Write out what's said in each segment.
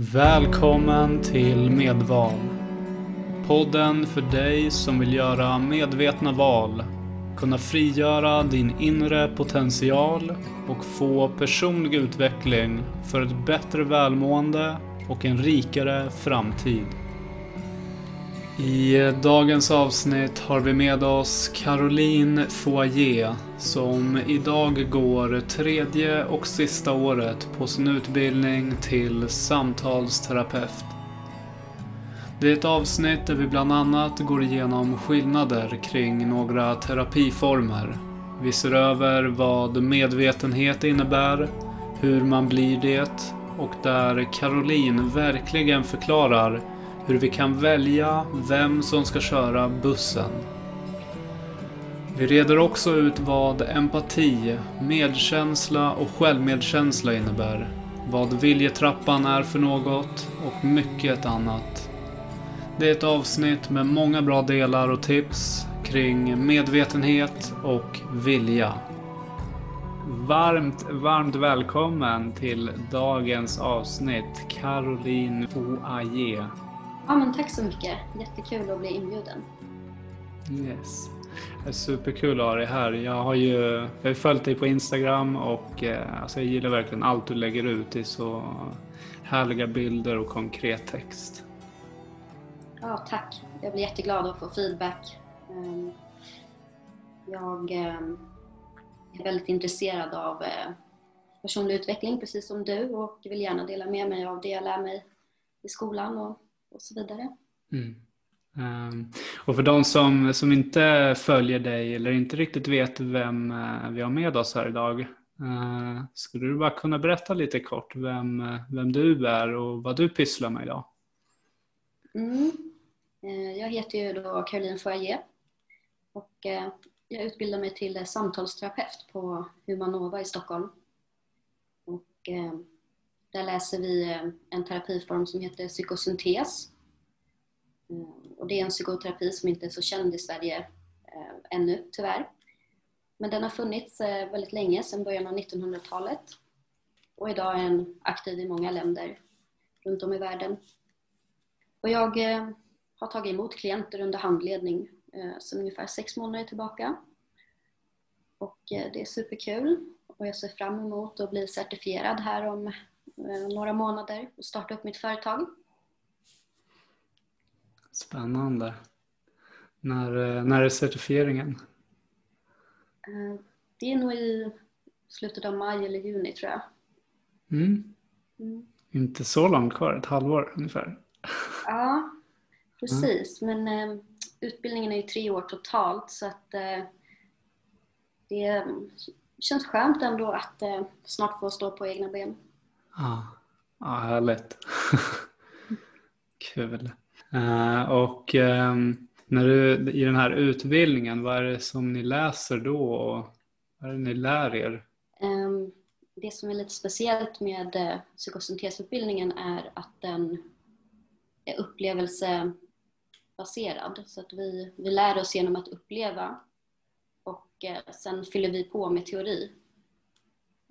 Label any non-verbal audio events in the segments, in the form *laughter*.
Välkommen till Medval. Podden för dig som vill göra medvetna val, kunna frigöra din inre potential och få personlig utveckling för ett bättre välmående och en rikare framtid. I dagens avsnitt har vi med oss Caroline Foyer som idag går tredje och sista året på sin utbildning till samtalsterapeut. Det är ett avsnitt där vi bland annat går igenom skillnader kring några terapiformer. Vi ser över vad medvetenhet innebär, hur man blir det och där Caroline verkligen förklarar hur vi kan välja vem som ska köra bussen. Vi reder också ut vad empati, medkänsla och självmedkänsla innebär, vad viljetrappan är för något och mycket annat. Det är ett avsnitt med många bra delar och tips kring medvetenhet och vilja. Varmt, varmt välkommen till dagens avsnitt Caroline Foaye. Ja, men tack så mycket. Jättekul att bli inbjuden. Yes. Det är superkul att ha dig här. Jag har ju jag har följt dig på Instagram och eh, alltså jag gillar verkligen allt du lägger ut. Det är så härliga bilder och konkret text. Ja, tack. Jag blir jätteglad att få feedback. Ehm, jag ehm, är väldigt intresserad av eh, personlig utveckling, precis som du, och vill gärna dela med mig av det jag lär mig i skolan och och så vidare. Mm. Ehm, och för de som, som inte följer dig eller inte riktigt vet vem eh, vi har med oss här idag. Eh, skulle du bara kunna berätta lite kort vem, eh, vem du är och vad du pysslar med idag? Mm. Jag heter ju då Caroline Foyer och jag utbildar mig till samtalsterapeut på Humanova i Stockholm. Och där läser vi en terapiform som heter psykosyntes. Ehm, och det är en psykoterapi som inte är så känd i Sverige eh, ännu, tyvärr. Men den har funnits eh, väldigt länge, sedan början av 1900-talet. Och idag är den aktiv i många länder runt om i världen. Och jag eh, har tagit emot klienter under handledning eh, sedan ungefär sex månader tillbaka. Och det är superkul och jag ser fram emot att bli certifierad här om Eh, några månader och starta upp mitt företag. Spännande. När, eh, när är certifieringen? Eh, det är nog i slutet av maj eller juni tror jag. Mm. Mm. Inte så långt kvar, ett halvår ungefär. Ja, precis. Mm. Men eh, utbildningen är ju tre år totalt så att eh, det känns skönt ändå att eh, snart få stå på egna ben. Ja, ja härligt. *laughs* Kul. Eh, och um, när du, i den här utbildningen, vad är det som ni läser då? Och vad är det ni lär er? Um, det som är lite speciellt med eh, uh, psykosyntesutbildningen är att den är upplevelsebaserad. Så att vi, vi lär oss genom att uppleva och uh, sen fyller vi på med teori.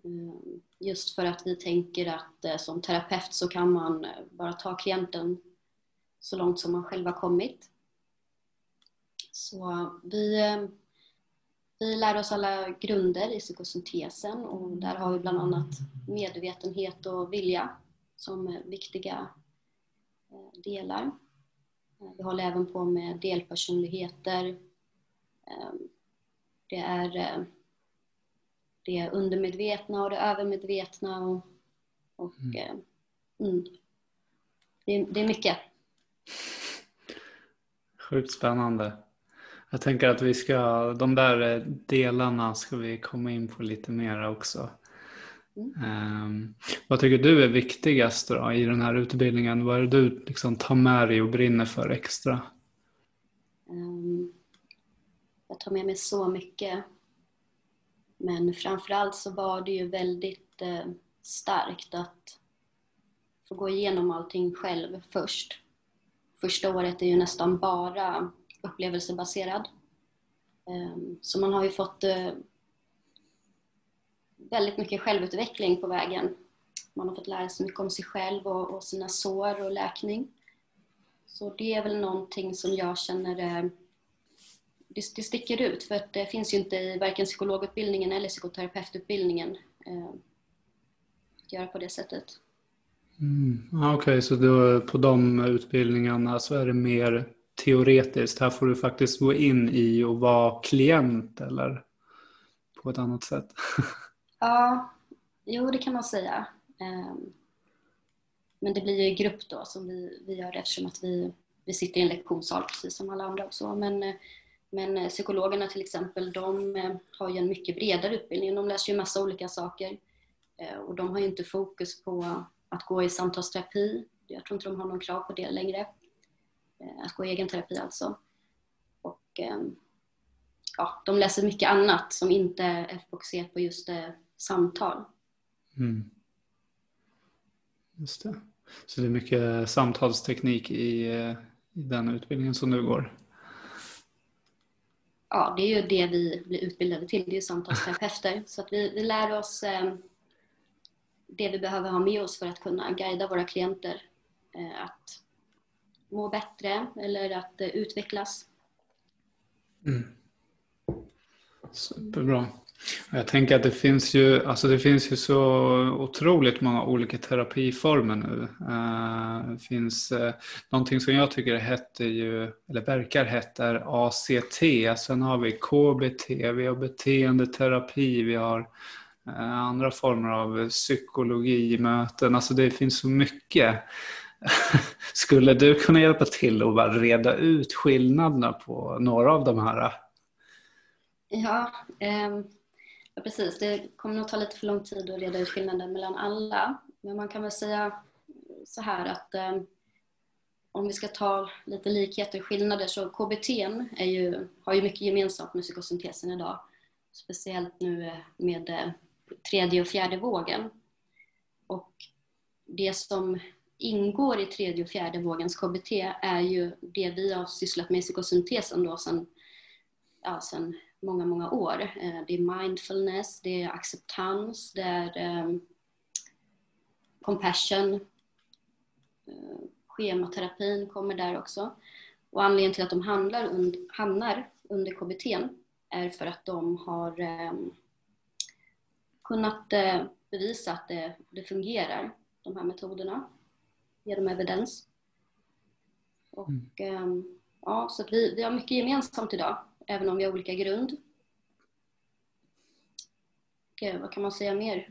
Ehm, just för att vi tänker att som terapeut så kan man bara ta klienten så långt som man själv har kommit. Så vi, eh, vi lär oss alla grunder i psykosyntesen och där har vi bland annat medvetenhet och vilja som viktiga delar. Vi håller även på med delpersonligheter. Det är det undermedvetna och det övermedvetna. Och, och mm. Eh, mm. Det, det, är mycket. Sjukt spännande. Jag tänker att vi ska, de där eh, delarna ska vi komma in på lite mer också. Mm. Um, vad tycker du är viktigast då, i den här utbildningen? Vad är det du liksom tar med dig och brinner för extra? Um, jag tar med mig så mycket. Men framförallt så var det ju väldigt eh, starkt att få gå igenom allting själv först. Första året är ju nästan bara upplevelsebaserad. Ehm, så man har ju fått eh, väldigt mycket självutveckling på vägen. man har fått lära sig mycket om sig själv och, sina sår och läkning. Så det är väl någonting som jag känner eh, det, det sticker ut för att det finns ju inte i varken psykologutbildningen eller psykoterapeututbildningen eh, att göra på det sättet. Mm. Ah, okej, okay, så då, på de utbildningarna så är det mer teoretiskt. Här får du faktiskt gå in i och vara klient eller på ett annat sätt. *laughs* ja, jo det kan man säga. Ehm, men det blir ju i grupp då som vi, vi gör det eftersom att vi, vi sitter i en lektionssal precis som alla andra också. Men, men psykologerna till exempel, de eh, har ju en mycket bredare utbildning. De läser ju massa olika saker. Eh, och de har ju inte fokus på att gå i samtalsterapi. Jag tror inte de har någon krav på det längre. Eh, att gå i egen terapi alltså. Och ehm, ja, de läser mycket annat som inte är fokuserat på just samtal. Mm. Just det. Så det är mycket samtalsteknik i, i den utbildningen som du går? Ja, det är ju det vi blir utbildade till. Det är ju samtalsterapeuter. Så att vi, vi lär oss eh, det vi behöver ha med oss för att kunna guida våra klienter eh, att må bättre eller att eh, utvecklas. Mm. Superbra. Jag tänker att det finns ju, alltså det finns ju så otroligt många olika terapiformer nu. Eh, det finns någonting som jag tycker hette ju, eller verkar hett är ACT. Sen har vi KBT, vi har beteendeterapi, vi har Eh, andra former av psykologimöten. Alltså det finns så mycket. *laughs* Skulle du kunna hjälpa till och bara reda ut skillnaderna på några av de här? Ja, eh, Ja, precis. Det kommer nog ta lite för lång tid att reda ut skillnaden mellan alla. Men man kan väl säga så här att eh, om vi ska ta lite likheter och skillnader så KBT är ju, har ju mycket gemensamt med psykosyntesen idag. Speciellt nu eh, med eh, tredje och fjärde vågen. Och det som ingår i tredje och fjärde vågens KBT är ju det vi har sysslat med i psykosyntesen då sedan ja, sen många, många år. Eh, det är mindfulness, det är acceptans, det är um, compassion. Eh, schematerapin kommer där också. Och anledningen till att de handlar und, hamnar under KBT är för att de har um, kunnat uh, bevisa att det, det, fungerar, de här metoderna, genom evidens. Och, mm. um, ja, så vi, vi har mycket gemensamt idag även om vi har olika grund. Och, vad kan man säga mer?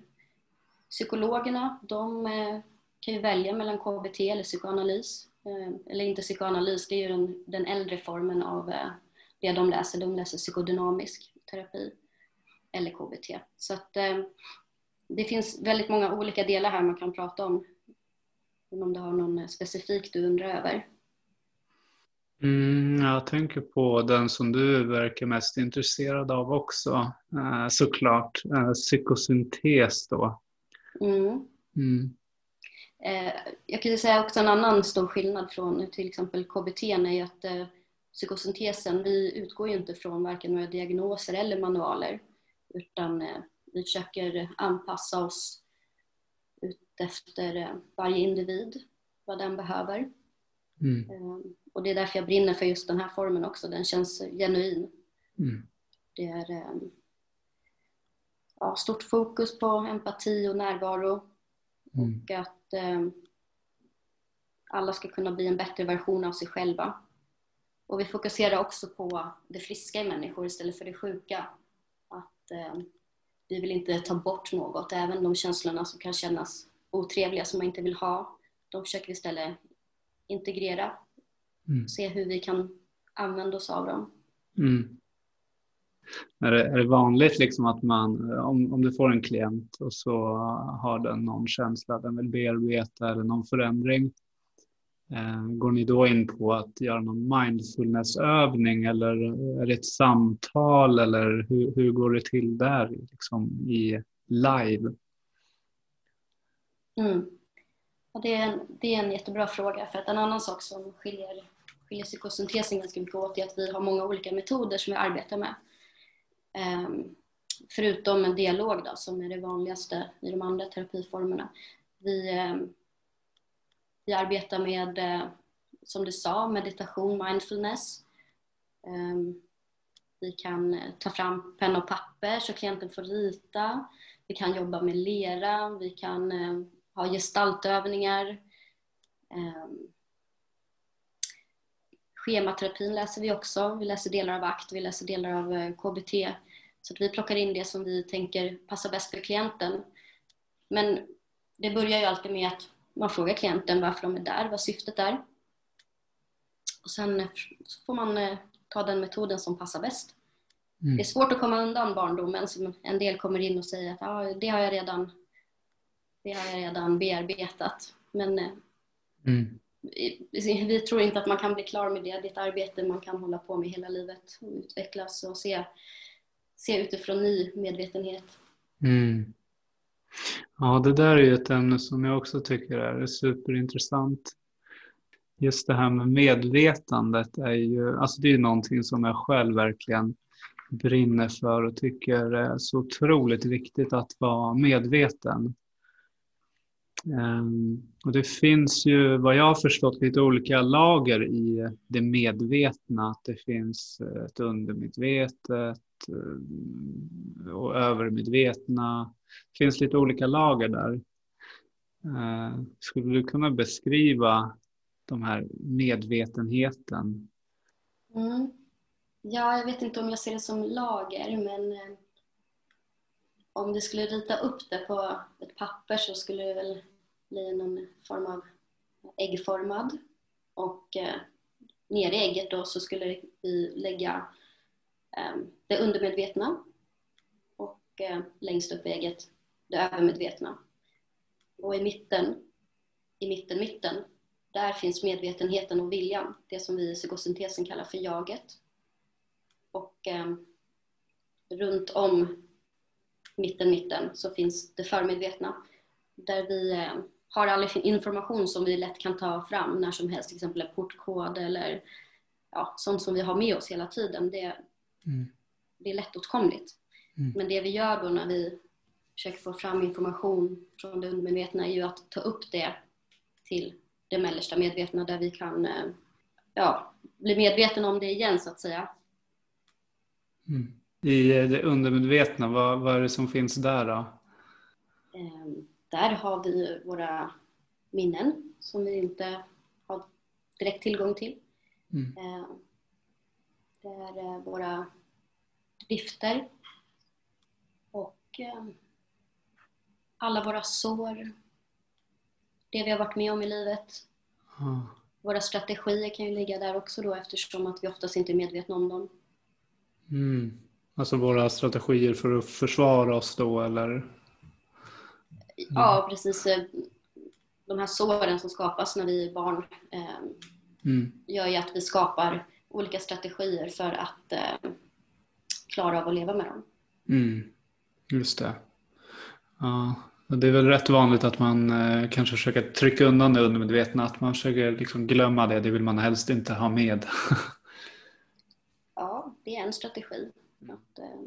Psykologerna, de eh, kan ju välja mellan KBT eller psykoanalys. Eh, eller inte psykoanalys, det är ju den, den äldre formen av eh, det de läser. De läser psykodynamisk terapi eller KBT. Så att det finns väldigt många olika delar här man kan prata om. Om du har någon specifik du undrar över. Mm, jag tänker på den som du verkar mest intresserad av också, eh, såklart. Eh, psykosyntes då. Mm. Mm. Eh, jag kan säga också en annan stor skillnad från till exempel KBT är ju att eh, psykosyntesen, vi utgår ju inte från varken några diagnoser eller manualer utan eh, vi försöker anpassa oss ut efter eh, varje individ, vad den behöver. Mm. Ehm, och det är därför jag brinner för just den här formen också. Den känns genuin. Mm. Det är ehm, ja, stort fokus på empati och närvaro. Mm. Och att eh, alla ska kunna bli en bättre version av sig själva. Och vi fokuserar också på det friska i människor istället för det sjuka. Att eh, vi vill inte ta bort något, även de känslorna som kan kännas otrevliga som man inte vill ha. De försöker vi istället integrera. Mm. Se hur vi kan använda oss av dem. Mm. Är, det, är det vanligt liksom att man, om, om du får en klient och så har den någon känsla den vill bearbeta eller någon förändring. Eh, går ni då in på att göra någon mindfulnessövning eller är det ett samtal eller hur, hur går det till där liksom i live? Mm. Och det, är en, det är en jättebra fråga för att en annan sak som skiljer, skiljer psykosyntesen ganska mycket åt är att vi har många olika metoder som vi arbetar med. Um, förutom en dialog då, som är det vanligaste i de andra terapiformerna. Vi, um, vi arbetar med, eh, som du sa, meditation, mindfulness. Ehm, vi kan eh, ta fram penna och papper så klienten får rita. Vi kan jobba med lera, vi kan eh, ha gestaltövningar. Ehm, schematerapin läser vi också. Vi läser delar av ACT, vi läser delar av KBT. Så att vi plockar in det som vi tänker passar bäst för klienten. Men det börjar ju alltid med att man frågar klienten varför de är där, vad syftet är. Och sen eh, får man eh, ta den metoden som passar bäst. Mm. Det är svårt att komma undan barndomen som en del kommer in och säger att ah, det, har jag redan, det har jag redan bearbetat. Men eh, mm. vi tror inte att man kan bli klar med det. Det är ett arbete man kan hålla på med hela livet och utvecklas och se, se utifrån ny medvetenhet. Mm. Ja, det där är ju ett ämne som jag också tycker är superintressant. Just det här med medvetandet är ju, alltså det är någonting som jag själv verkligen brinner för och tycker är så otroligt viktigt att vara medveten. Ehm, och det finns ju, vad jag har förstått, lite olika lager i det medvetna. Att det finns ett undermedvetet Eh, och övermedvetna det finns lite olika lager där. Eh, skulle du kunna beskriva de här medvetenheten? Mm. Ja, jag vet inte om jag ser det som lager, men eh, om du skulle rita upp det på ett papper så skulle det väl bli någon form av äggformad. Och eh, i ägget då så skulle vi lägga Ehm, det undermedvetna Och eh, längst upp i ägget, det övermedvetna. Och i mitten, i mitten, mitten, där finns medvetenheten och viljan, det som vi i psykosyntesen kallar för jaget. Och eh, runt om mitten, mitten så finns det förmedvetna, där vi eh, har all information som vi lätt kan ta fram när som helst, till exempel en portkod eller ja, sånt som vi har med oss hela tiden. Det, mm. det är lättåtkomligt. Mm. Men det vi gör då när vi försöker få fram information från det undermedvetna är ju att ta upp det till det mellersta medvetna där vi kan eh, ja, bli medvetna om det igen så att säga. Mm. I eh, det undermedvetna, vad, vad är det som finns där då? Ehm, där har vi våra minnen som vi inte har direkt tillgång till. Mm. Ehm, det är eh, våra drifter Eh, alla våra sår, det vi har varit med om i livet. Mm. Våra strategier kan ju ligga där också då eftersom att vi oftast inte är medvetna om dem. Mm. Alltså våra strategier för att försvara oss då eller? Mm. Ja precis. De här såren som skapas när vi är barn eh, mm. gör ju att vi skapar olika strategier för att eh, klara av att leva med dem. Mm. Just det. Ja, det är väl rätt vanligt att man eh, kanske försöker trycka undan det undermedvetna, att man försöker liksom glömma det, det vill man helst inte ha med. ja, det är en strategi. Att, eh,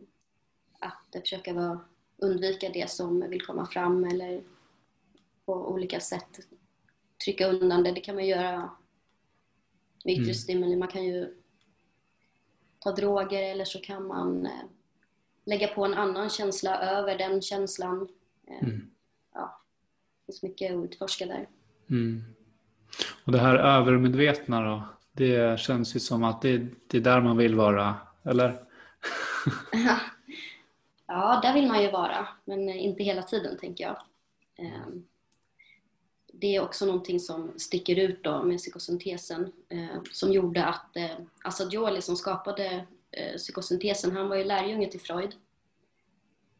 att försöka vara, undvika det som vill komma fram eller på olika sätt trycka undan det. Det kan man göra med yttre mm. stimuli. Man kan ju ta droger eller så kan man eh, lägga på en annan känsla över den känslan. Eh, mm. Ja, det finns mycket att utforska där. Mm. Och det här övermedvetna då? Det känns ju som att det, det är där man vill vara, eller? *laughs* ja, där vill man ju vara, men inte hela tiden tänker jag. Det är också någonting som sticker ut då med psykosyntesen eh, som gjorde att eh, Assad Joli som skapade eh, psykosyntesen, han var ju lärjunge till Freud.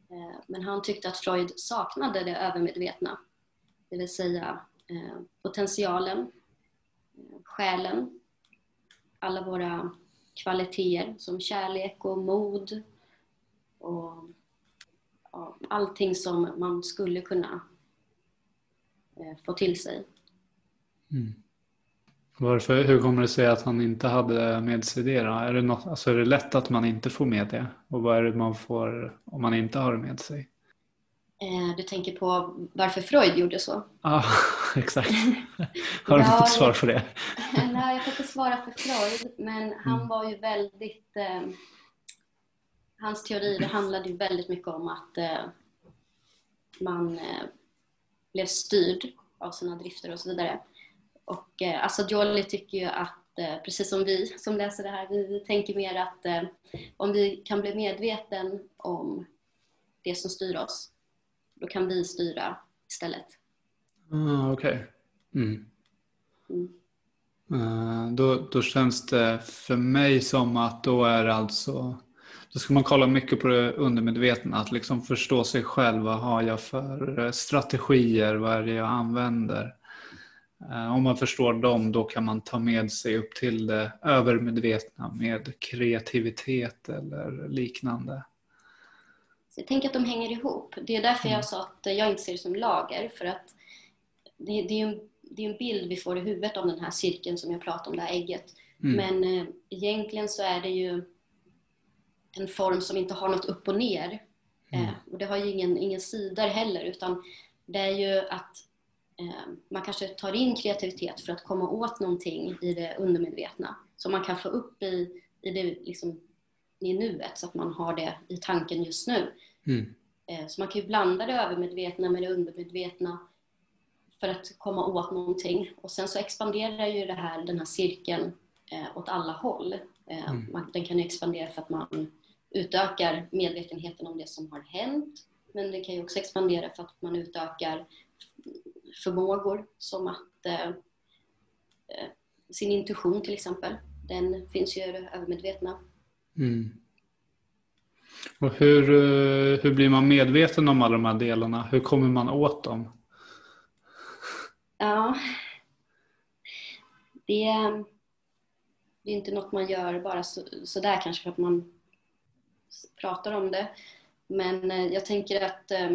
Eh, men han tyckte att Freud saknade det övermedvetna, det vill säga eh, potentialen, eh, själen, alla våra kvaliteter som kärlek och mod och ja, allting som man skulle kunna få till sig. Mm. Varför, hur kommer det sig att han inte hade med sig det då? Är det, något, alltså är det lätt att man inte får med det? Och vad är det man får om man inte har det med sig? Eh, du tänker på varför Freud gjorde så? Ja, *laughs* exakt. *laughs* Har du ja, fått svar på det? *laughs* Nej, jag får inte svara för Freud, men han mm. var ju väldigt... Eh, hans teorier handlade ju väldigt mycket om att eh, man eh, blev styrd av sina drifter och så vidare. Och eh, Assagioli tycker ju att, eh, precis som vi som läser det här, vi, vi tänker mer att eh, om vi kan bli medveten om det som styr oss, då kan vi styra istället. Ah, Okej. Okay. Mm. Mm. Uh, då, då känns det för mig som att då är alltså då ska man kolla mycket på det undermedvetna, att liksom förstå sig själv. Vad har jag för eh, strategier? Vad är det jag använder? Uh, om man förstår dem, då kan man ta med sig upp till det övermedvetna med kreativitet eller liknande. Så jag tänker att de hänger ihop. Det är därför jag mm. sa att jag inte ser det som lager. För att det, det är en, det är en bild vi får i huvudet om den här cirkeln som jag pratade om, det här ägget. Mm. Men eh, egentligen så är det ju en form som inte har något upp och ner. Mm. Eh, och det har ju ingen, ingen sidor heller utan det är ju att eh, man kanske tar in kreativitet för att komma åt någonting i det undermedvetna som man kan få upp i, i det liksom, i nuet så att man har det i tanken just nu. Mm. Eh, så man kan ju blanda det övermedvetna med det undermedvetna för att komma åt någonting. Och sen så expanderar ju det här, den här cirkeln eh, åt alla håll. Eh, mm. man, den kan ju expandera för att man utökar medvetenheten om det som har hänt. Men det kan ju också expandera för att man utökar förmågor som att eh, eh sin intuition till exempel. Den finns ju i det övermedvetna. Mm. Och hur, eh, hur blir man medveten om alla de här delarna? Hur kommer man åt dem? Ja, det, det är inte något man gör bara så, sådär kanske för att man pratar om det. Men eh, jag tänker att eh,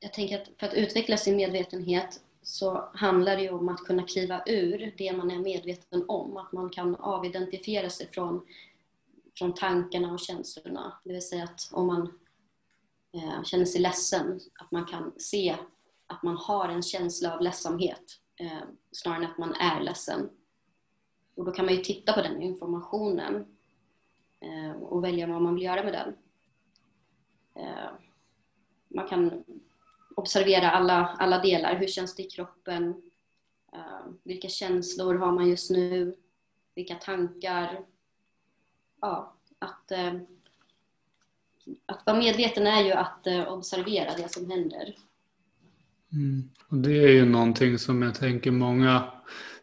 jag tänker att för att utveckla sin medvetenhet så handlar det ju om att kunna kliva ur det man är medveten om. Att man kan avidentifiera sig från från tankarna och känslorna. Det vill säga att om man eh, känner sig ledsen, att man kan se att man har en känsla av ledsamhet eh, snarare än att man är ledsen. Och då kan man ju titta på den informationen Ehm, och välja vad man vill göra med den. Eh, man kan observera alla, alla delar. Hur känns det i kroppen? Eh, vilka känslor har man just nu? Vilka tankar? ja, att, eh, att vara medveten är ju att eh, observera det som händer. Mm. Och det är ju någonting som jag tänker många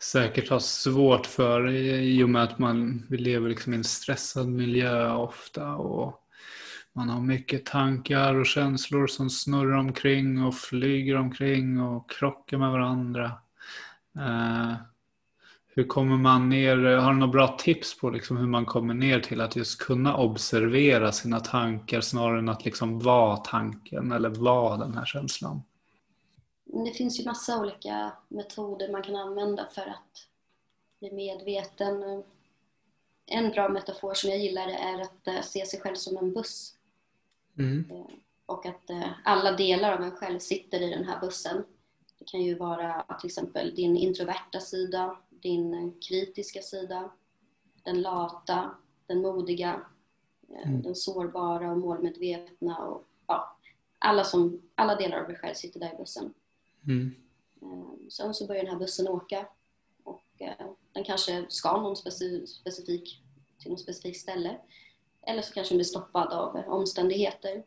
säkert ha svårt för i och med att man, vi lever liksom i en stressad miljö ofta och man har mycket tankar och känslor som snurrar omkring och flyger omkring och krockar med varandra. Eh, hur kommer man ner, har du några bra tips på liksom hur man kommer ner till att just kunna observera sina tankar snarare än att liksom vara tanken eller vara den här känslan? Det finns ju massa olika metoder man kan använda för att bli medveten. En bra metafor som jag gillar är att eh, se sig själv som en buss. Mm. Eh, och att eh, alla delar av en själv sitter i den här bussen. Det kan ju vara till exempel din introverta sida, din kritiska sida, den lata, den modiga, mm. den sårbara och målmedvetna och ja, alla, som, alla delar av dig själv sitter där i bussen. Mm. Eh, sen så börjar den här bussen åka och eh, den kanske ska någon specifik, till något specifikt ställe. Eller så kanske den blir stoppad av omständigheter.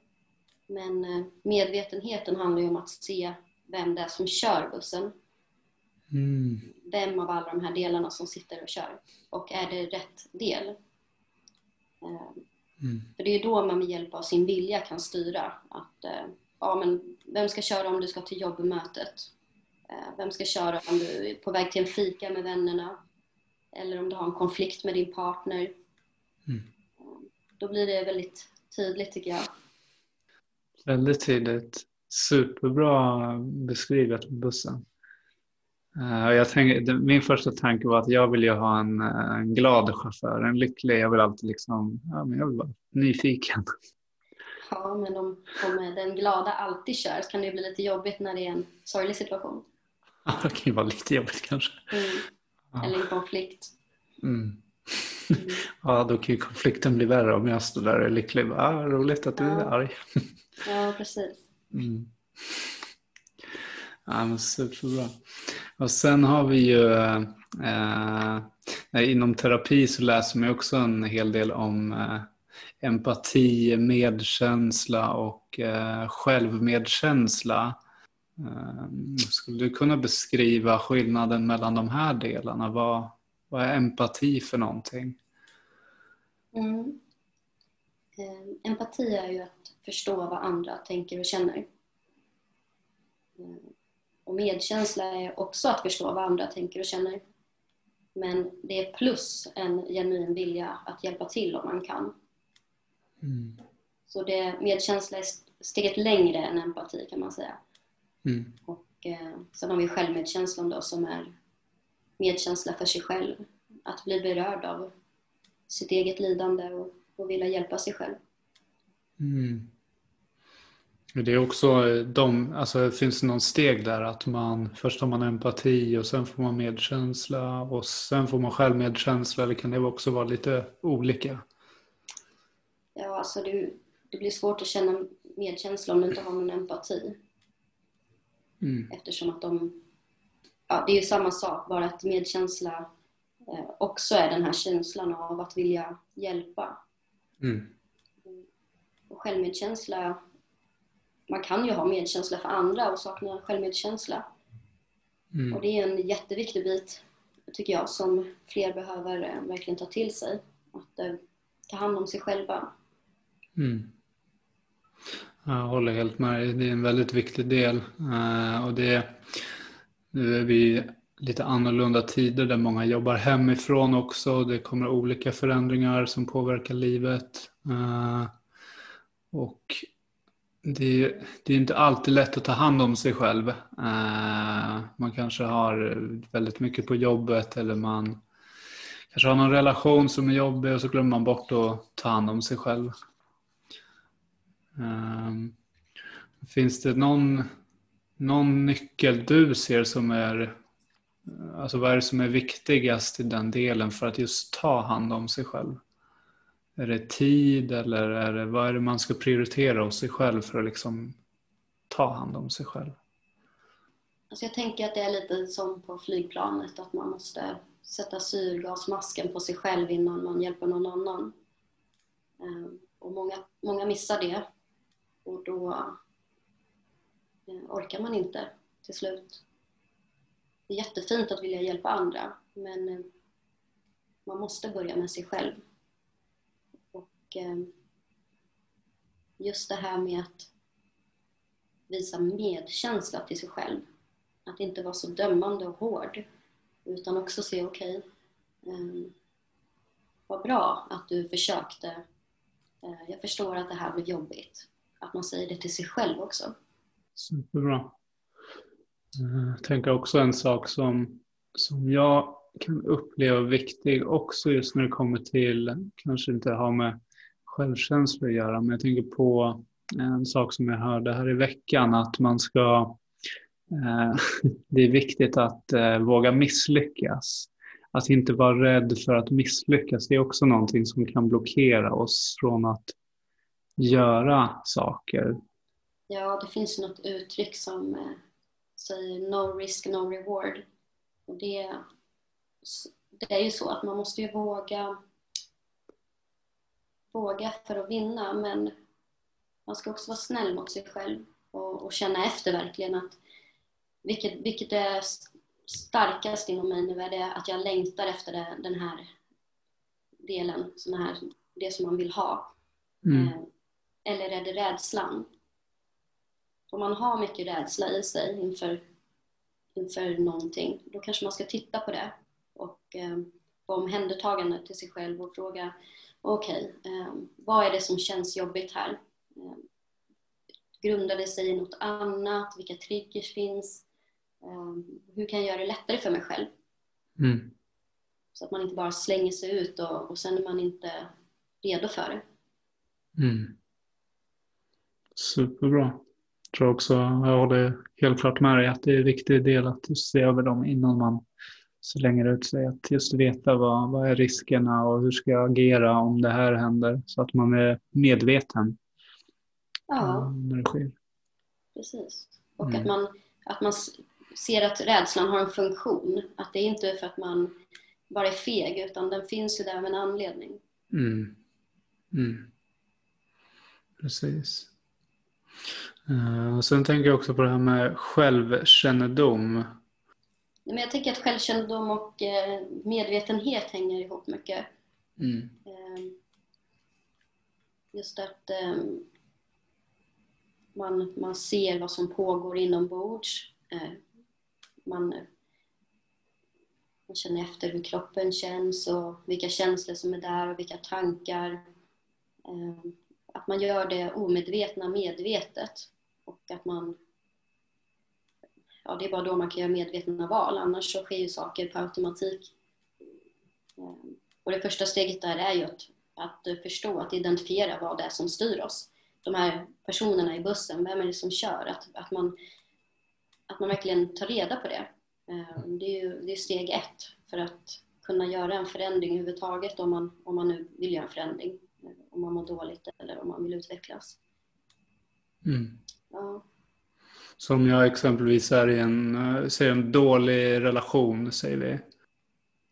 Men medvetenheten handlar ju om att se vem det är som kör bussen Mm. Vem av alla de här delarna som sitter och kör? Och är det rätt del? Ehm, mm. För det är då man med hjälp av sin vilja kan styra att eh, ja, men vem ska köra om du ska till jobbmötet? Eh, vem ska köra om du är på väg till en fika med vännerna? Eller om du har en konflikt med din partner? Mm. Ehm, då blir det väldigt tydligt tycker jag. Väldigt tydligt. Superbra beskrivet bussen. Uh, jag tänk, min första tanke var att jag vill ju ha en, eh, en glad chaufför, en lycklig. Jag vill alltid liksom, ja, men jag vill vara nyfiken. *laughs* Ja, men om, om den glada alltid kör så kan det bli lite jobbigt när det är en sorglig situation. *laughs* Ja, det kan ju vara lite jobbigt kanske. Mm. Eller en konflikt. Mm. Mm. *laughs* ja, då kan ju konflikten bli värre om jag står där och är lycklig. Ah, roligt att du är arg. *laughs* ja, precis. Mm. Ja, men superbra. Och sen har vi ju eh, inom terapi så läser man också en hel del om eh, empati, medkänsla och eh, självmedkänsla. Eh, skulle du kunna beskriva skillnaden mellan de här delarna? Vad, vad är empati för någonting? Mm. Ehm, empati är ju att förstå vad andra tänker och känner. Ehm, och medkänsla är också att förstå vad andra tänker och känner. Men det är plus en genuin vilja att hjälpa till om man kan. Mm. Så det, medkänsla är steget längre än empati kan man säga. Mm. Och eh, sen har vi självmedkänslan då som är medkänsla för sig själv. Att bli berörd av sitt eget lidande och, och vilja hjälpa sig själv. Mm. Det är också de, alltså finns det någon steg där att man först har man empati och sen får man medkänsla och sen får man självmedkänsla eller kan det också vara lite olika? Ja, alltså det, det blir svårt att känna medkänsla om du inte har någon empati. Mm. Eftersom att de, ja det är ju samma sak bara att medkänsla eh, också är den här känslan av att vilja hjälpa. Mm. Och självmedkänsla man kan ju ha medkänsla för andra och sakna självmedkänsla. Mm. Och det är en jätteviktig bit, tycker jag, som fler behöver eh, verkligen ta till sig. Att eh, ta hand om sig själva. Mm. Jag håller helt med Det är en väldigt viktig del. Eh, och det, nu är vi lite annorlunda tider där många jobbar hemifrån också. Det kommer olika förändringar som påverkar livet. Eh, och det, det, är inte alltid lätt att ta hand om sig själv. Eh, man kanske har väldigt mycket på jobbet eller man kanske har någon relation som är jobbig och så glömmer man bort att ta hand om sig själv. Um, finns det någon, någon nyckel du ser som är Alltså vad är det som är viktigast i den delen för att just ta hand om sig själv? Är det tid eller är det, vad är det man ska prioritera hos sig själv för att liksom ta hand om sig själv? Alltså jag tänker att det är lite som på flygplanet, att man måste sätta syrgasmasken på sig själv innan man hjälper någon annan. Ehm, och många, många missar det och då eh, orkar man inte till slut. Det är jättefint att vilja hjälpa andra men eh, man måste börja med sig själv. Och eh, just det här med att visa medkänsla till sig själv. Att inte vara så dömande och hård. Utan också se, okej, okay, vad bra att du försökte. Jag förstår att det här blev jobbigt. Att man säger det till sig själv också. Superbra. Eh, jag tänker också en sak som, som jag kan uppleva viktig också just när det kommer till, kanske inte ha med självkänsla att göra, men jag tänker på en sak som jag hörde här i veckan, att man ska... Eh, *laughs* det är viktigt att eh, våga misslyckas. Att inte vara rädd för att misslyckas, det är också någonting som kan blockera oss från att göra saker. Ja, det finns något uttryck som eh, säger no risk, no reward. Och det, det är ju så att man måste ju våga våga för att vinna men man ska också vara snäll mot sig själv och, och känna efter verkligen att vilket, vilket är starkast inom mig nu är det att jag längtar efter det, den här delen, sån här, det som man vill ha. Mm. Eller är det rädslan? Om man har mycket rädsla i sig inför, inför någonting, då kanske man ska titta på det och eh, vara omhändertagande till sig själv och fråga okej, okay, eh, vad är det som känns jobbigt här? Eh, grundar det sig i något annat? Vilka triggers finns? Eh, hur kan jag göra det lättare för mig själv? Mm. Så att man inte bara slänger sig ut och, och sen är man inte redo för det. Mm. Superbra. Jag tror också, jag håller helt klart med dig att det är en viktig del att se över dem innan man slänger ut sig. Att just veta vad, vad är riskerna och hur ska jag agera om det här händer. Så att man är medveten Ja, när det sker. precis. Och Mm. att, man, att man ser att rädslan har en funktion. Att det är inte för att man bara är feg, utan den finns ju där med en anledning. Mm. Mm. Precis. Eh, och sen tänker jag också på det här med självkännedom. Men jag tänker att självkännedom och eh, medvetenhet hänger ihop mycket. Mm. Eh, Just att eh, man, man ser vad som pågår inombords. Eh, Man, man känner efter hur kroppen känns och vilka känslor som är där och vilka tankar. Att man gör det omedvetna medvetet och att man Ja, det är bara då man kan göra medvetna val, annars så sker ju saker på automatik. Ehm, och det första steget där är ju att, att förstå, att identifiera vad det är som styr oss. De här personerna i bussen, vem är det som kör? Att, att, man, att man verkligen tar reda på det. Ehm, det är ju det är steg ett för att kunna göra en förändring överhuvudtaget om man, om man nu vill göra en förändring. Om man mår dåligt eller om man vill utvecklas. Mm. Ja, Som jag exempelvis är i en, eh, säger en dålig relation, säger vi.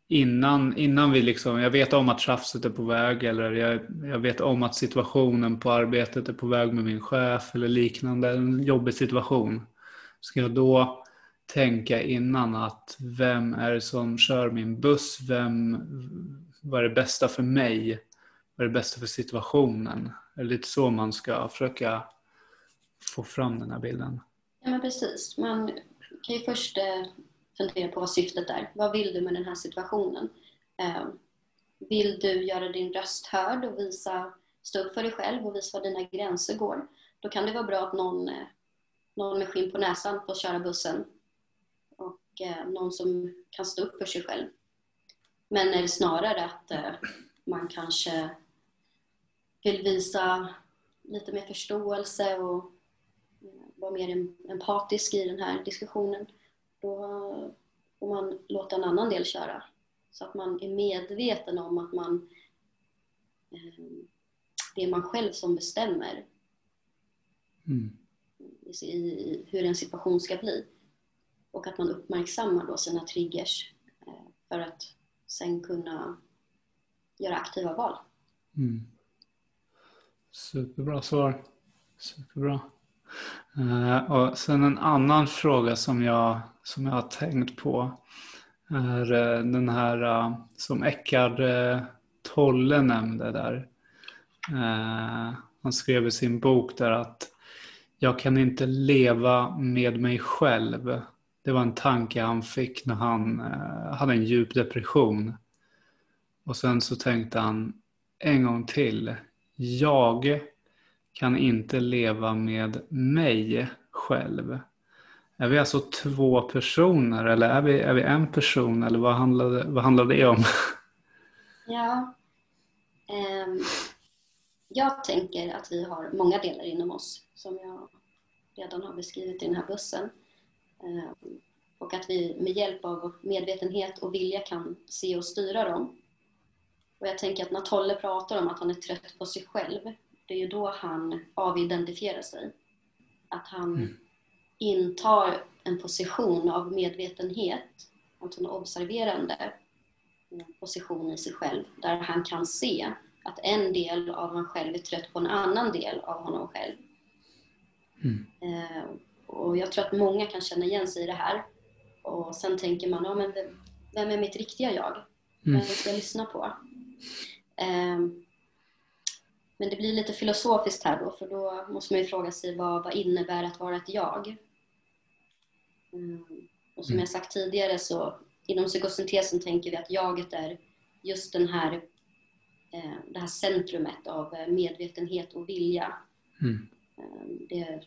Innan, innan vi liksom, jag vet om att tjafset är på väg eller jag, jag vet om att situationen på arbetet är på väg med min chef eller liknande, en jobbig situation. Ska jag då tänka innan att vem är det som kör min buss? Vem, vad är det bästa för mig? Vad är det bästa för situationen? Det är lite så man ska försöka få fram den här bilden. Ja, men precis. Man kan ju först eh, fundera på vad syftet är. Vad vill du med den här situationen? Eh, vill du göra din röst hörd och visa, stå upp för dig själv och visa var dina gränser går? Då kan det vara bra att någon, eh, någon med skinn på näsan får köra bussen och någon som kan stå upp för sig själv. Men är det snarare att man kanske vill visa lite mer förståelse och vara mer em- empatisk i den här diskussionen, då får man låta en annan del köra. Så att man är medveten om att man, eh, det är man själv som bestämmer Mm. i, i hur en situation ska bli. Och att man uppmärksammar då sina triggers eh, för att sen kunna göra aktiva val. Mm. Superbra svar. Superbra. Uh, och sen en annan fråga som jag, som jag har tänkt på är uh, den här uh, som Eckard Tolle nämnde där. Han skrev i sin bok där att jag kan inte leva med mig själv. Det var en tanke han fick när han hade en djup depression. Och sen så tänkte han en gång till. Jag kan inte leva med mig själv. Är vi alltså två personer eller är vi, är vi en person eller vad handlar, det, vad handlar det om? *laughs* Ja. um, jag tänker att vi har många delar inom oss som jag redan har beskrivit i den här bussen. Um, och att vi med hjälp av medvetenhet och vilja kan se och styra dem. Och jag tänker att när Tolle pratar om att han är trött på sig själv, det är ju då han avidentifierar sig. Att han Mm. intar en position av medvetenhet, alltså en observerande position i sig själv där han kan se att en del av honom själv är trött på en annan del av honom själv. Mm. Eh, och jag tror att många kan känna igen sig i det här. Och sen tänker man, ja, men vem- vem är mitt riktiga jag? Mm. Vem ska jag lyssna på? Eh, men det blir lite filosofiskt här då, för då måste man ju fråga sig vad, vad innebär att vara ett jag? Mm. Och som Mm. jag sagt tidigare så inom psykosyntesen tänker vi att jaget är just den här, eh, det här centrumet av eh, medvetenhet och vilja. Mm. Eh, Det är,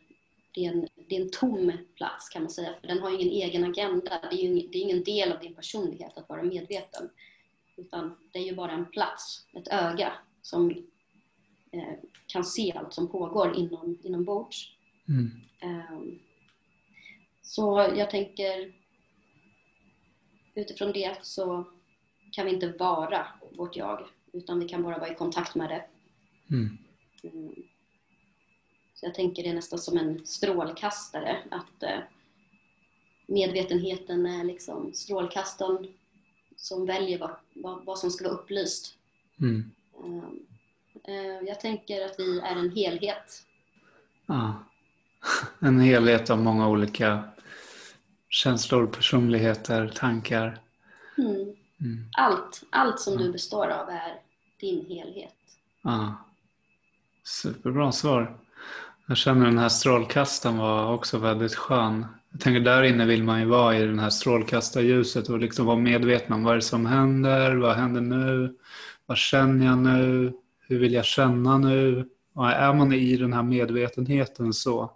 det, är en, det är en tom plats kan man säga, för den har ingen egen agenda. Det är ju det är ingen del av din personlighet att vara medveten. Utan det är ju bara en plats, ett öga, som eh, kan se allt som pågår inom, inombords. Mm. Ehm, så jag tänker utifrån det så kan vi inte vara vårt jag utan vi kan bara vara i kontakt med det. Mm. Mm. Så jag tänker det är nästan som en strålkastare att eh, medvetenheten är liksom strålkastaren som väljer vad, vad, vad som ska vara upplyst. Mm. Ehm, eh, jag tänker att vi är en helhet. Ja. *laughs* En helhet av många olika känslor, personligheter, tankar. Mm. Mm. Allt, allt som du består av är din helhet. Ja. Superbra svar. Jag känner den här strålkastaren var också väldigt skön. Jag tänker där inne vill man ju vara i den här strålkastarljuset och liksom vara medveten om vad är det som händer, vad händer nu, vad känner jag nu, hur vill jag känna nu? Och är man i den här medvetenheten så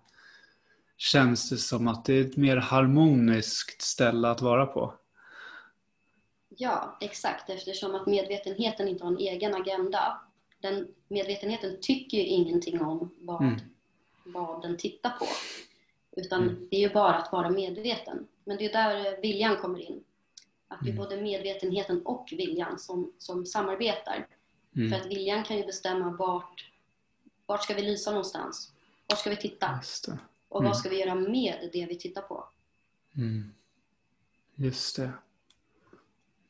känns det som att det är ett mer harmoniskt ställe att vara på. Ja, exakt. Eftersom att medvetenheten inte har en egen agenda. Den medvetenheten tycker ju ingenting om vad, Mm. vad den tittar på. Utan Mm. det är ju bara att vara medveten. Men det är där eh, viljan kommer in. Att det är Mm. både medvetenheten och viljan som, som samarbetar. Mm. För att viljan kan ju bestämma vart, vart ska vi lysa någonstans? Vart ska vi titta? Det. Och Mm. vad ska vi göra med det vi tittar på? Mm. Just det.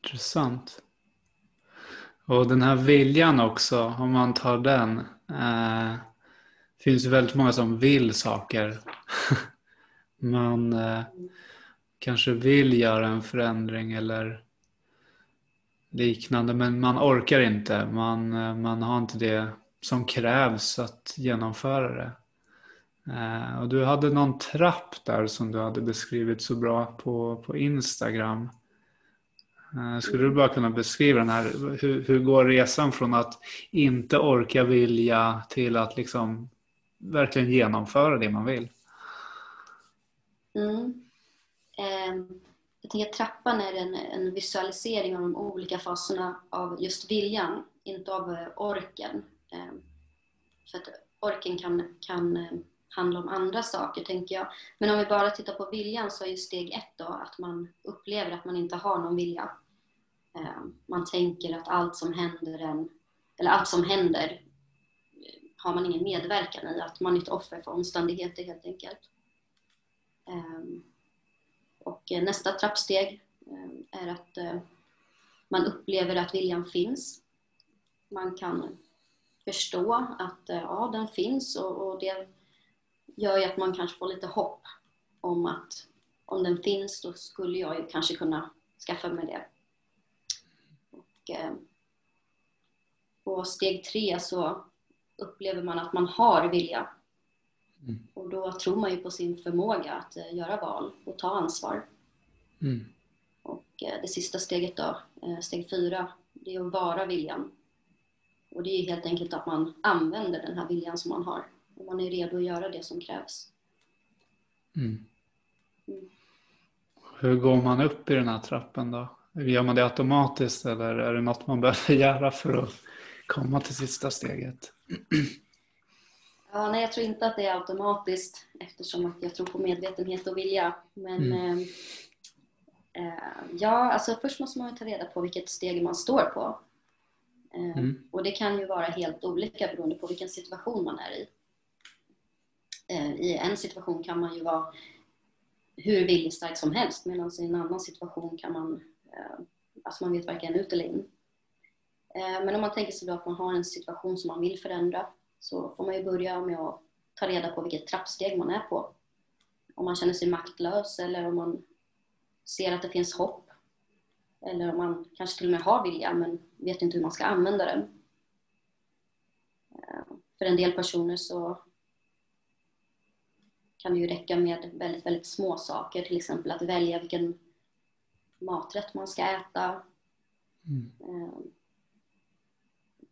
Intressant. Och den här viljan också, om man tar den. Eh, finns ju väldigt många som vill saker. *laughs* man eh, kanske vill göra en förändring eller liknande men man orkar inte. Man, eh, man har inte det som krävs att genomföra det. Eh, och du hade någon trapp där som du hade beskrivit så bra på, på Instagram. Eh, skulle du bara kunna beskriva den här, hur, hur går resan från att inte orka vilja till att liksom verkligen genomföra det man vill? Mm. Ehm, jag tänker att trappan är en, en visualisering av de olika faserna av just viljan, inte av eh, orken. Ehm, för att orken kan, kan eh, handla om andra saker, tänker jag. Men om vi bara tittar på viljan så är ju steg ett då att man upplever att man inte har någon vilja. Ehm, man tänker att allt som händer en, eller allt som händer har man ingen medverkan i, att man är ett offer för omständigheter helt enkelt. Ehm, och eh, nästa trappsteg ehm, är att eh, man upplever att viljan finns. Man kan förstå att eh, ja, den finns och, och det gör ju att man kanske får lite hopp om att om den finns då skulle jag ju kanske kunna skaffa mig det. Och, ehm, på steg tre så upplever man att man har vilja. Mm. Och då tror man ju på sin förmåga att eh, göra val och ta ansvar. Mm. Och eh, det sista steget då, eh, steg fyra, det är att vara viljan. Och det är helt enkelt att man använder den här viljan som man har. Och man är redo att göra det som krävs. Mm. Mm. Hur går man upp i den här trappen då? Gör man det automatiskt eller är det något man behöver *laughs* göra för att komma till sista steget? Ja, nej, jag tror inte att det är automatiskt eftersom att jag tror på medvetenhet och vilja. Men Mm. eh, ja, alltså först måste man ju ta reda på vilket steg man står på. Eh, Mm. Och det kan ju vara helt olika beroende på vilken situation man är i. Eh, I en situation kan man ju vara hur viljestark som helst medan i en annan situation kan man, eh, alltså man vet varken ut eller in. Eh, Men om man tänker sig då att man har en situation som man vill förändra så får man ju börja med att ta reda på vilket trappsteg man är på. Om man känner sig maktlös eller om man ser att det finns hopp. Eller om man kanske till och med har vilja men vet inte hur man ska använda den. Eh, För en del personer så kan det ju räcka med väldigt, väldigt små saker. Till exempel att välja vilken maträtt man ska äta. Mm.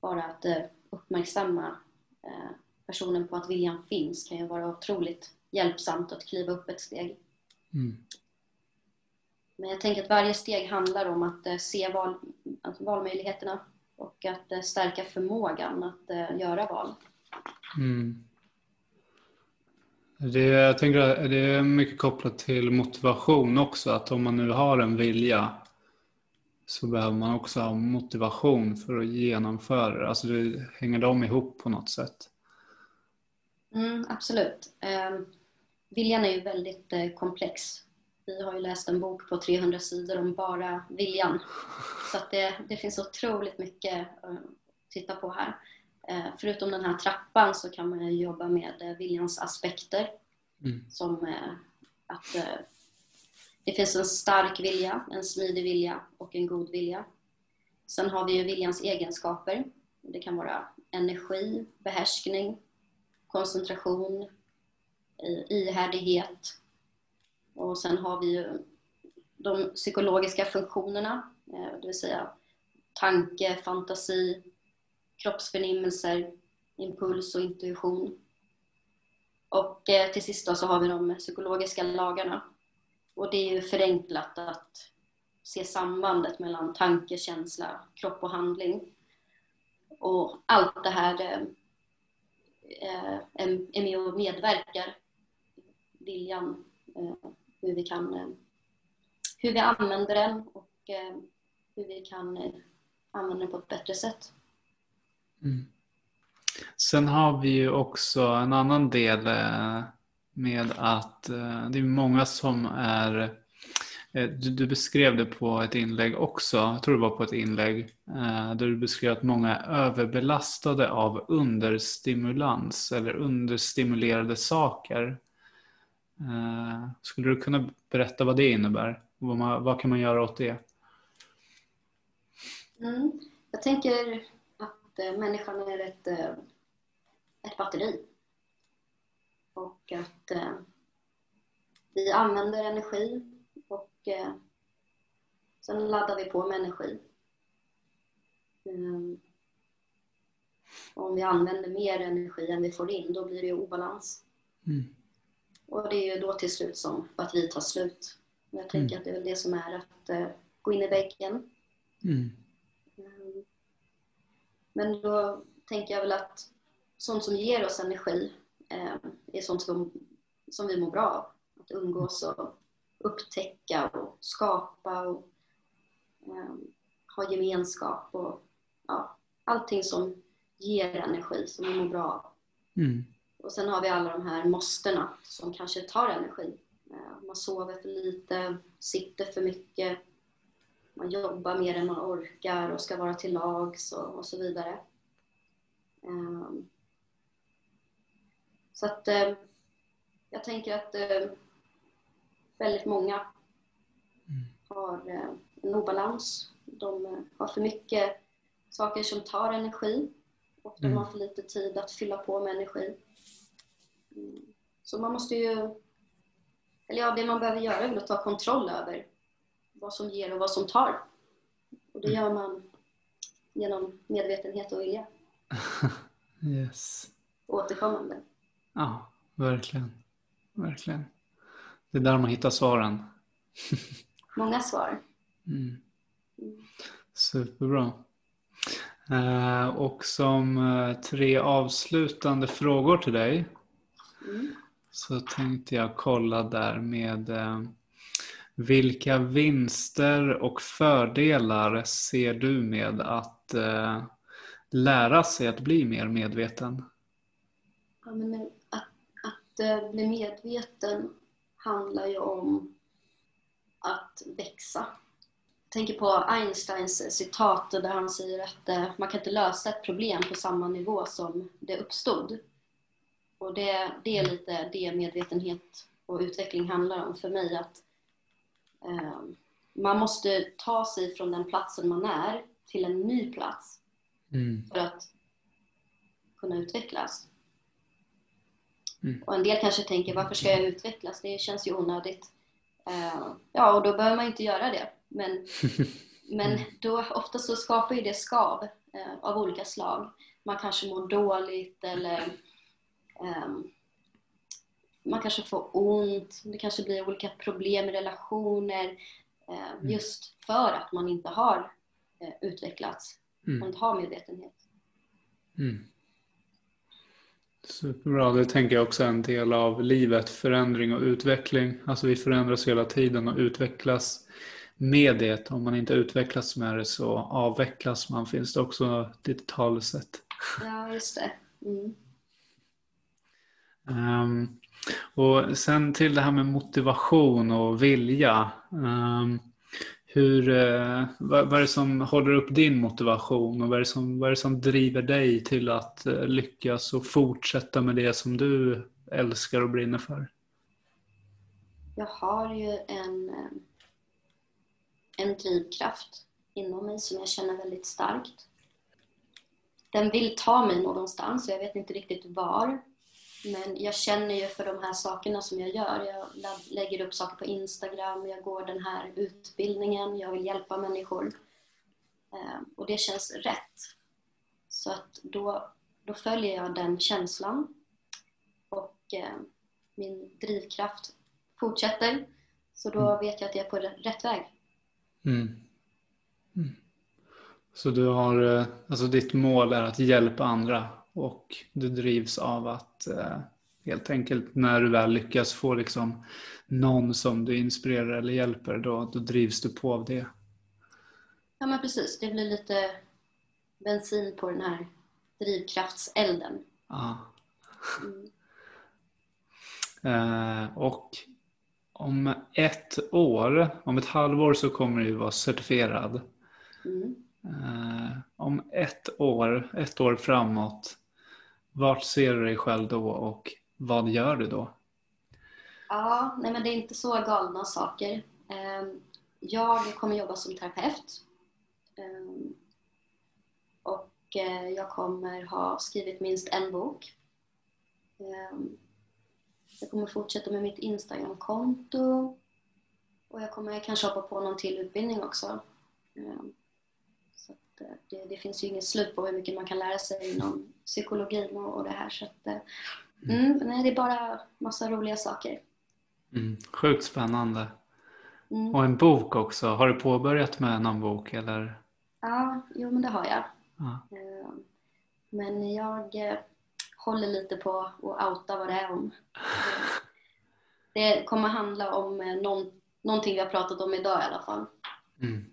Bara att eh, uppmärksamma eh, personen på att viljan finns kan ju vara otroligt hjälpsamt att kliva upp ett steg. Mm. Men jag tänker att varje steg handlar om att eh, se val, alltså valmöjligheterna. och att stärka förmågan att göra val. Mm. Det, jag tänker det är mycket kopplat till motivation också. Att om man nu har en vilja så behöver man också ha motivation för att genomföra det. Alltså det, hänger de ihop på något sätt? Mm, absolut. Eh, viljan är ju väldigt eh, komplex. Vi har ju läst en bok på 300 sidor om bara viljan. Så det, det finns otroligt mycket att titta på här. Eh, förutom den här trappan så kan man jobba med eh, viljans aspekter. Mm. Som eh, att det finns en stark vilja, en smidig vilja och en god vilja. Sen har vi ju viljans egenskaper. Det kan vara energi, behärskning, koncentration, ihärdighet. Och sen har vi ju de psykologiska funktionerna, eh, det vill säga tanke, fantasi, kroppsförnimmelser, impuls och intuition. Och eh, till sist då så har vi de psykologiska lagarna. Och det är ju förenklat att se sambandet mellan tanke, känsla, kropp och handling. Och allt det här eh, eh är med och medverkar viljan, eh, hur vi kan eh, hur vi använder den och hur vi kan använda den på ett bättre sätt. Mm. Sen har vi ju också en annan del eh, med att eh, det är många som är eh, du, du, beskrev det på ett inlägg också, jag tror det var på ett inlägg, eh, där du beskrev att många är överbelastade av understimulans eller understimulerade saker. Skulle du kunna berätta vad det innebär? Vad, man, vad kan man göra åt det? Mm. Jag tänker att människan är ett, ett batteri. Och att eh, vi använder energi och eh, sen laddar vi på med energi. Mm. Om vi använder mer energi än vi får in, då blir det obalans. Mm. Och det är ju då till slut som batteriet tar slut. Jag tänker mm. att det är väl det som är att uh, gå in i väggen. Mm. Men då tänker jag väl att sånt som ger oss energi eh, är sånt som, som vi mår bra av. Att umgås och upptäcka och skapa och eh, ha gemenskap och ja, allting som ger energi, som vi mår bra av. Mm. Och sen har vi alla de här måstena som kanske tar energi. Eh, man sover för lite, sitter för mycket, man jobbar mer än man orkar och ska vara till lags och, och så vidare. Um, så att uh, jag tänker att uh, väldigt många mm. har uh, en obalans. De har för mycket saker som tar energi och de mm. har för lite tid att fylla på med energi. Mm. Så man måste ju, eller ja, det man behöver göra är väl att ta kontroll över vad som ger och vad som tar. Och det mm. gör man genom medvetenhet och vilja. *laughs* yes. Återkommande. Ja, verkligen. Verkligen. Det är där man hittar svaren. *laughs* Många svar. Mm. mm. Superbra. Eh, och som eh, tre avslutande frågor till dig mm. så tänkte jag kolla där med eh, vilka vinster och fördelar ser du med att lära sig att bli mer medveten? Ja, men att, bli medveten handlar ju om att växa. Jag tänker på Einsteins citat där han säger att uh, man kan inte lösa ett problem på samma nivå som det uppstod. Och det, det är lite det medvetenhet och utveckling handlar om för mig. att uh, Man måste ta sig från den platsen man är till en ny plats mm. för att kunna utvecklas. Mm. Och en del kanske tänker, varför ska jag utvecklas? Det känns ju onödigt. Uh, ja, och då behöver man inte göra det. Men, *laughs* men mm. då, ofta så skapar ju det skav uh, av olika slag. Man kanske mår dåligt eller um, man kanske får ont, det kanske blir olika problem i relationer uh, just för att man inte har utvecklats mm. och inte har medvetenhet. Mm. Superbra, det tänker jag också är en del av livet, förändring och utveckling. Alltså vi förändras hela tiden och utvecklas med det. Om man inte utvecklas med det så avvecklas man, finns det också ditt talesätt. Ja, just det. Mm. Um, och sen till det här med motivation och vilja. Um, hur, eh, vad, är det som håller upp din motivation och vad är, det som, vad är det som driver dig till att eh, lyckas och fortsätta med det som du älskar och brinner för? Jag har ju en, eh, en drivkraft inom mig som jag känner väldigt starkt. Den vill ta mig någonstans, jag vet inte riktigt var. Men jag känner ju för de här sakerna som jag gör. Jag lägger upp saker på Instagram, jag går den här utbildningen, jag vill hjälpa människor. Ehm, och det känns rätt. Så att då, då följer jag den känslan. Och ehm, min drivkraft fortsätter. Så då mm. vet jag att jag är på rätt väg. Mm. Mm. Så du har, eh, alltså ditt mål är att hjälpa andra och du drivs av att eh, helt enkelt när du väl lyckas få liksom någon som du inspirerar eller hjälper, då, då drivs du på av det. Ja men precis, det blir lite bensin på den här drivkraftselden. Ja. Mm. Eh, och om ett år, om ett halvår så kommer du vara certifierad. Mm. Eh, om ett år, ett år framåt, vart ser du dig själv då och vad gör du då? Ja, nej men det är inte så galna saker. Ehm, jag kommer jobba som terapeut. Ehm, och eh, jag kommer ha skrivit minst en bok. Ehm, jag kommer fortsätta med mitt Instagram-konto. Och jag kommer kanske hoppa på någon till utbildning också. Eh, det, det, finns ju inget slut på hur mycket man kan lära sig inom psykologin och, det här. Så att, eh, mm, mm, nej, det är bara massa roliga saker. Mm, sjukt spännande. Mm. Och en bok också. Har du påbörjat med någon bok? Eller? Ja, jo men det har jag. Ja. Eh, men jag håller lite på att outa vad det är om. *laughs* Det kommer handla om någon, någonting vi har pratat om idag i alla fall. Mm.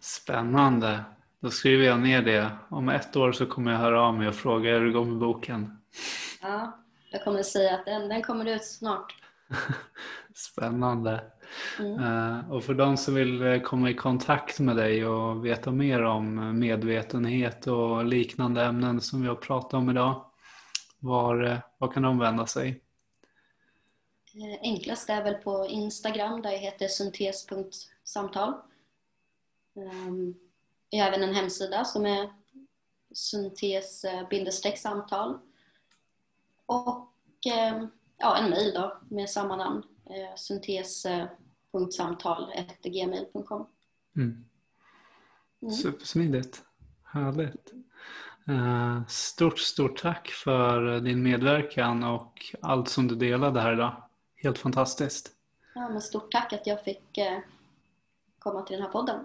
Spännande. Då skriver jag ner det. Om ett år så kommer jag höra av mig och fråga hur det går med boken. Ja, jag kommer säga att den, den kommer ut snart. *laughs* Spännande. Mm. Uh, och för de som vill eh, komma i kontakt med dig och veta mer om medvetenhet och liknande ämnen som vi har pratat om idag, var, eh, var kan de vända sig? Enklast är väl på Instagram där jag heter syntes.samtal. Um, även en hemsida som är syntes-samtal. Och ehm, ja, en mejl då med samma namn. Eh, syntes.samtal.gmail.com mm. mm. Supersmidigt. Härligt. Eh, stort, stort tack för din medverkan och allt som du delade här idag. Helt fantastiskt. Ja, men stort tack att jag fick eh, komma till den här podden.